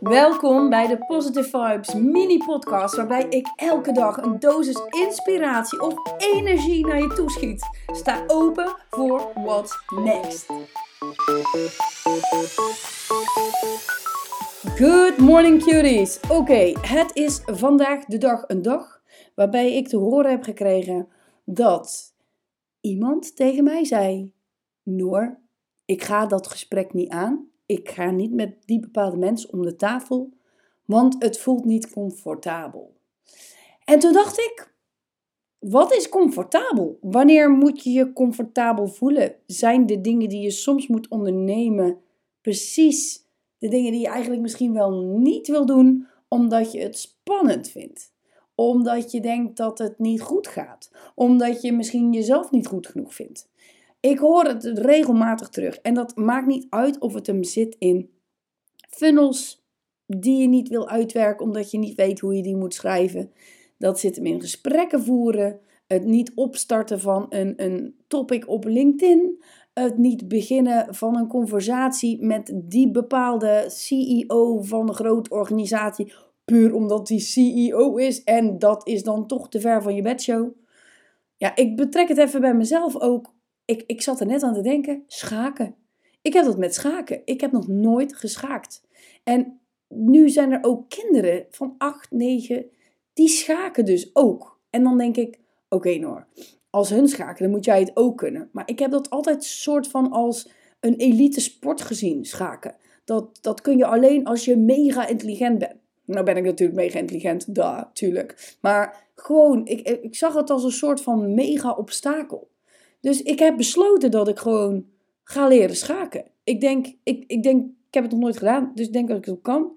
Welkom bij de Positive Vibes mini podcast waarbij ik elke dag een dosis inspiratie of energie naar je toeschiet. Sta open voor what's next. Good morning cuties. Oké, het is vandaag de dag een dag waarbij ik te horen heb gekregen dat iemand tegen mij zei: Noor, ik ga dat gesprek niet aan. Ik ga niet met die bepaalde mensen om de tafel, want het voelt niet comfortabel. En toen dacht ik, wat is comfortabel? Wanneer moet je je comfortabel voelen? Zijn de dingen die je soms moet ondernemen precies de dingen die je eigenlijk misschien wel niet wil doen, omdat je het spannend vindt? Omdat je denkt dat het niet goed gaat. Omdat je misschien jezelf niet goed genoeg vindt. Ik hoor het regelmatig terug. En dat maakt niet uit of het hem zit in funnels die je niet wil uitwerken omdat je niet weet hoe je die moet schrijven. Dat zit hem in gesprekken voeren. Het niet opstarten van een, een topic op LinkedIn. Het niet beginnen van een conversatie met die bepaalde CEO van een grote organisatie. Puur omdat die CEO is en dat is dan toch te ver van je bedshow. Ja, ik betrek het even bij mezelf ook ik, ik zat er net aan te denken, schaken. Ik heb dat met schaken. Ik heb nog nooit geschaakt. En nu zijn er ook kinderen van 8, 9, die schaken dus ook. En dan denk ik, oké Noor, als hun schaken, dan moet jij het ook kunnen. Maar ik heb dat altijd soort van als een elite sport gezien, schaken. Dat, dat kun je alleen als je mega intelligent bent. Nou ben ik natuurlijk mega intelligent, da, tuurlijk. Maar gewoon, ik, ik zag het als een soort van mega obstakel. Dus ik heb besloten dat ik gewoon ga leren schaken. Ik denk, ik, ik denk, ik heb het nog nooit gedaan, dus ik denk dat ik het kan.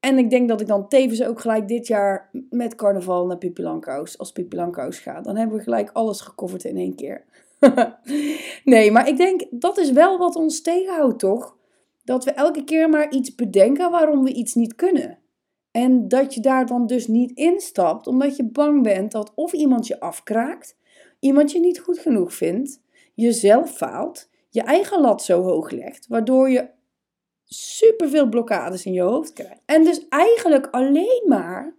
En ik denk dat ik dan tevens ook gelijk dit jaar met carnaval naar Pipi als Pipi ga. Dan hebben we gelijk alles gecoverd in één keer. nee, maar ik denk, dat is wel wat ons tegenhoudt, toch? Dat we elke keer maar iets bedenken waarom we iets niet kunnen. En dat je daar dan dus niet instapt, omdat je bang bent dat of iemand je afkraakt, iemand je niet goed genoeg vindt, jezelf faalt, je eigen lat zo hoog legt, waardoor je superveel blokkades in je hoofd krijgt. En dus eigenlijk alleen maar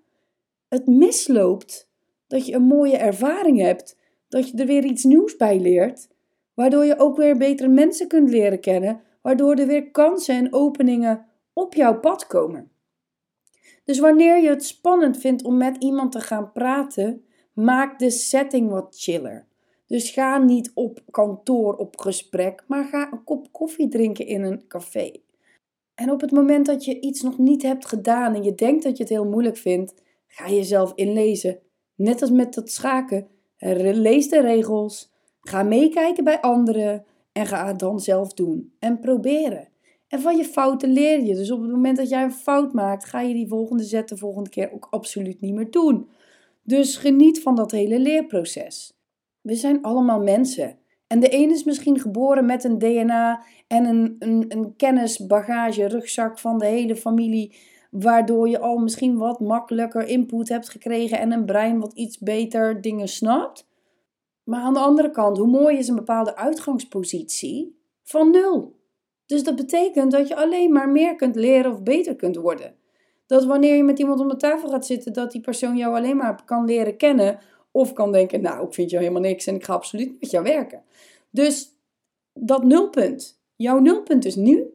het misloopt dat je een mooie ervaring hebt, dat je er weer iets nieuws bij leert, waardoor je ook weer betere mensen kunt leren kennen, waardoor er weer kansen en openingen op jouw pad komen. Dus wanneer je het spannend vindt om met iemand te gaan praten, Maak de setting wat chiller. Dus ga niet op kantoor op gesprek, maar ga een kop koffie drinken in een café. En op het moment dat je iets nog niet hebt gedaan en je denkt dat je het heel moeilijk vindt, ga jezelf inlezen. Net als met dat schaken. Lees de regels, ga meekijken bij anderen en ga het dan zelf doen. En proberen. En van je fouten leer je. Dus op het moment dat jij een fout maakt, ga je die volgende zet de volgende keer ook absoluut niet meer doen. Dus geniet van dat hele leerproces. We zijn allemaal mensen. En de een is misschien geboren met een DNA en een, een, een kennisbagage, rugzak van de hele familie, waardoor je al misschien wat makkelijker input hebt gekregen en een brein wat iets beter dingen snapt. Maar aan de andere kant, hoe mooi is een bepaalde uitgangspositie? Van nul. Dus dat betekent dat je alleen maar meer kunt leren of beter kunt worden dat wanneer je met iemand om de tafel gaat zitten, dat die persoon jou alleen maar kan leren kennen. Of kan denken, nou, ik vind jou helemaal niks en ik ga absoluut met jou werken. Dus dat nulpunt, jouw nulpunt is nu.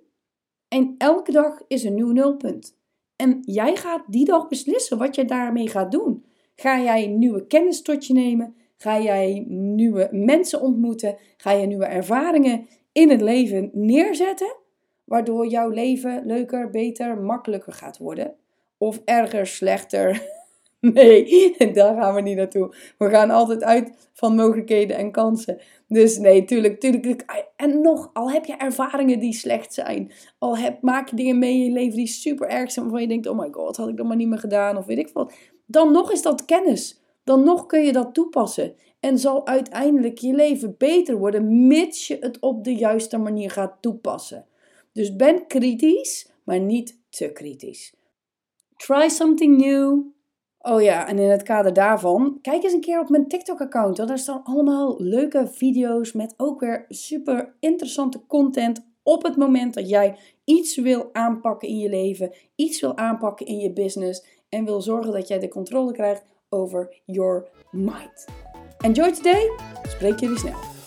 En elke dag is een nieuw nulpunt. En jij gaat die dag beslissen wat je daarmee gaat doen. Ga jij nieuwe kennis tot je nemen? Ga jij nieuwe mensen ontmoeten? Ga je nieuwe ervaringen in het leven neerzetten? Waardoor jouw leven leuker, beter, makkelijker gaat worden? Of erger, slechter. Nee, daar gaan we niet naartoe. We gaan altijd uit van mogelijkheden en kansen. Dus nee, tuurlijk, tuurlijk. En nog, al heb je ervaringen die slecht zijn. Al heb, maak je dingen mee in je leven die super erg zijn. Waarvan je denkt, oh my god, had ik dat maar niet meer gedaan. Of weet ik wat. Dan nog is dat kennis. Dan nog kun je dat toepassen. En zal uiteindelijk je leven beter worden. Mits je het op de juiste manier gaat toepassen. Dus ben kritisch, maar niet te kritisch. Try something new. Oh ja, en in het kader daarvan, kijk eens een keer op mijn TikTok-account. Daar staan allemaal leuke video's met ook weer super interessante content Op het moment dat jij iets wil aanpakken in je leven, iets wil aanpakken in je business en wil zorgen dat jij de controle krijgt over your mind. Enjoy today. Spreek jullie snel.